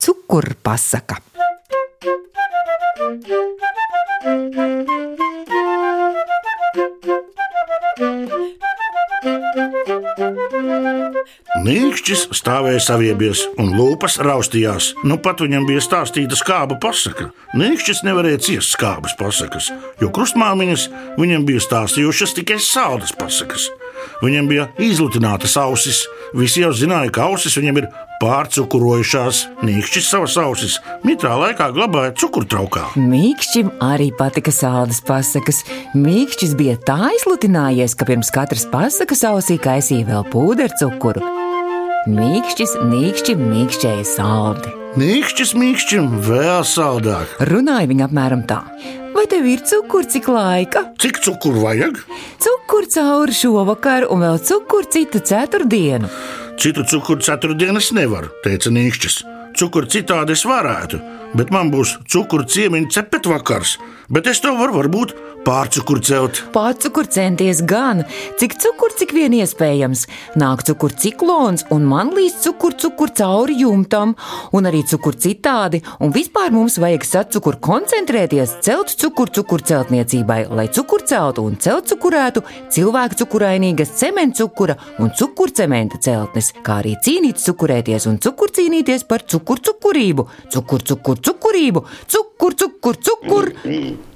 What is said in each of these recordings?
cukurpasaka. Nīkšķis stāvēja saviebies un lūpas raustījās. Nu pat viņam bija stāstīta skāba pasaka. Nīkšķis nevarēja ciest skābas pasakas, jo krustmāmiņas viņam bija stāstījušas tikai saldas pasakas. Viņam bija izlutinātas ausis. Visi jau zināja, ka ausis viņam ir pārcukurojušās. Nīkšķis savas ausis mitrā laikā glabāja cukurtraukā. Mīkšķim arī patika sāls pasakas. Mīkšķis bija tā izlutinājies, ka pirms katras pasakas ausī kaisīja vēl pūdercukuru. Mīkšķis, mīkšķim, mīkšķēja saldi. Nīkšķis mīkšķim vēl saldāk. Runāja viņa apmēram tā. Vai tev ir cukurs, cik laika? Cik cukuru vajag? Cukuru cauri šovakar, un vēl cukuru citu ceturtdienu. Citu cukuru ceturtdienas nevar, teica Nīkšķis. Cukuru citādi es varētu, bet man būs cukuru ciemiņa cepet vakars. Bet es to varu varbūt pārcukuru celt. Pārcukur centies gan, cik cukuru, cik vien iespējams. Nāk cukuru ciklons, un man līdz cukuru cukur cauri jumtam, un arī cukuru citādi. Un vispār mums vajag sacukur koncentrēties, celt cukuru cukuru celtniecībai, lai cukuru celtu un celt cukurētu cilvēku cukurainīgas cementa cukura un cukurcementa celtnes, kā arī cīnīties cukurēties un cukur cīnīties par cukuru cukurību, cukuru cukuru cukurību, cukuru cukuru cukuru.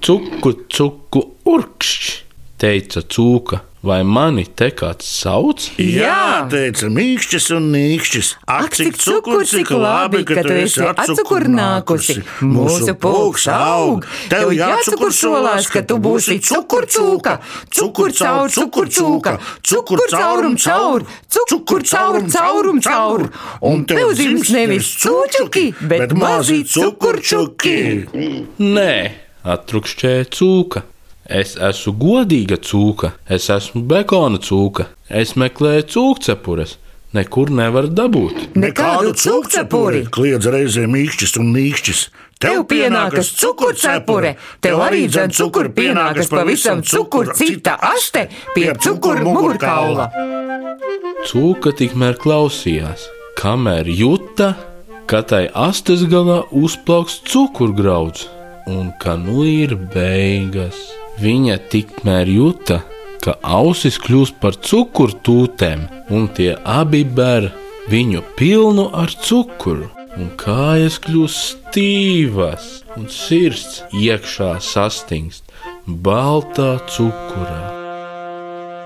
Cuku, cuku, urkšķi, teica cūka. Vai mani te kāds sauc? Jā, teica Mīkšķis un Nīkšķis. Ak, cik cukurs, cik labi, ka tu esi atsukurnākusi. Mūsu pulks aug. Tev jācukur solās, ka tu būsi cukurcūka. Cukur caur, cukur cūka. Cukur caurum caur. Cukur caurum caurum caur. Un tev zims nevis cūčuki, bet mazi cukurčuki. Nē, atrukšķēja cūka. Es esmu godīga cūka, es esmu bekona cūka. Es meklēju cūkcepures, nekur nevaru dabūt. Nekādu cukcepuri. Kliedz reizē Mīkšķis un Nīkšķis. Tev pienākas cukurcepure, tev arī dzēn cukuru pienākas pavisam cukuru cita aste pie cukuru mugurkaula. Cūka tikmēr klausījās, kamēr juta, ka tai astes galā uzplauks cukurgrauds un ka nu ir beigas. Viņa tikmēr juta, ka ausis kļūst par cukurtūtēm, un tie abi ber viņu pilnu ar cukuru, un kājas kļūst stīvas, un sirds iekšā sastingst baltā cukurā.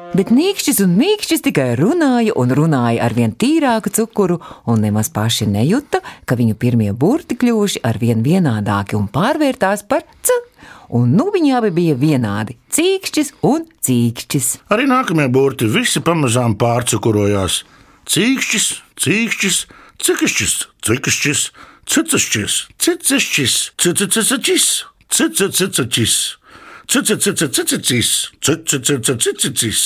Bet nīkšķis un mīkšķis tikai runāja un runāja ar vien tīrāku cukuru, un nemaz paši nejuta, ka viņu pirmie burti kļuvuši ar vien vienādāki un pārvērtās par c. Un nu viņi abi bija vienādi - cīkšķis un cīkšķis. Arī nākamie burti visi pamazām pārcukurojās. Cīkšķis, cīkšķis, cikšķis, cikšķis, cicšķis, cicšķis, cicšķis, cicšķis. Cicicicicicicīs, cicicicicicīs,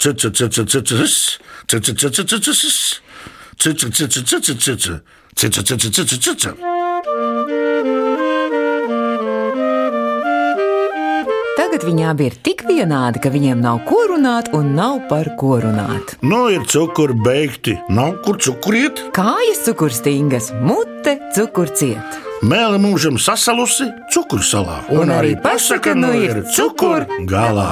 cicicicicicīs, cicicicicicīs, cicicicicicicīs, Tagad abi ir tik vienādi, ka viņiem nav ko runāt un nav par ko runāt. Nu ir cukuri beigti, nav kur cukuriet. Kājas cukurstingas, mute cukurciet. Mēlē mūžam sasalusi cukursalā. Un arī pasaka, nu ir cukur galā.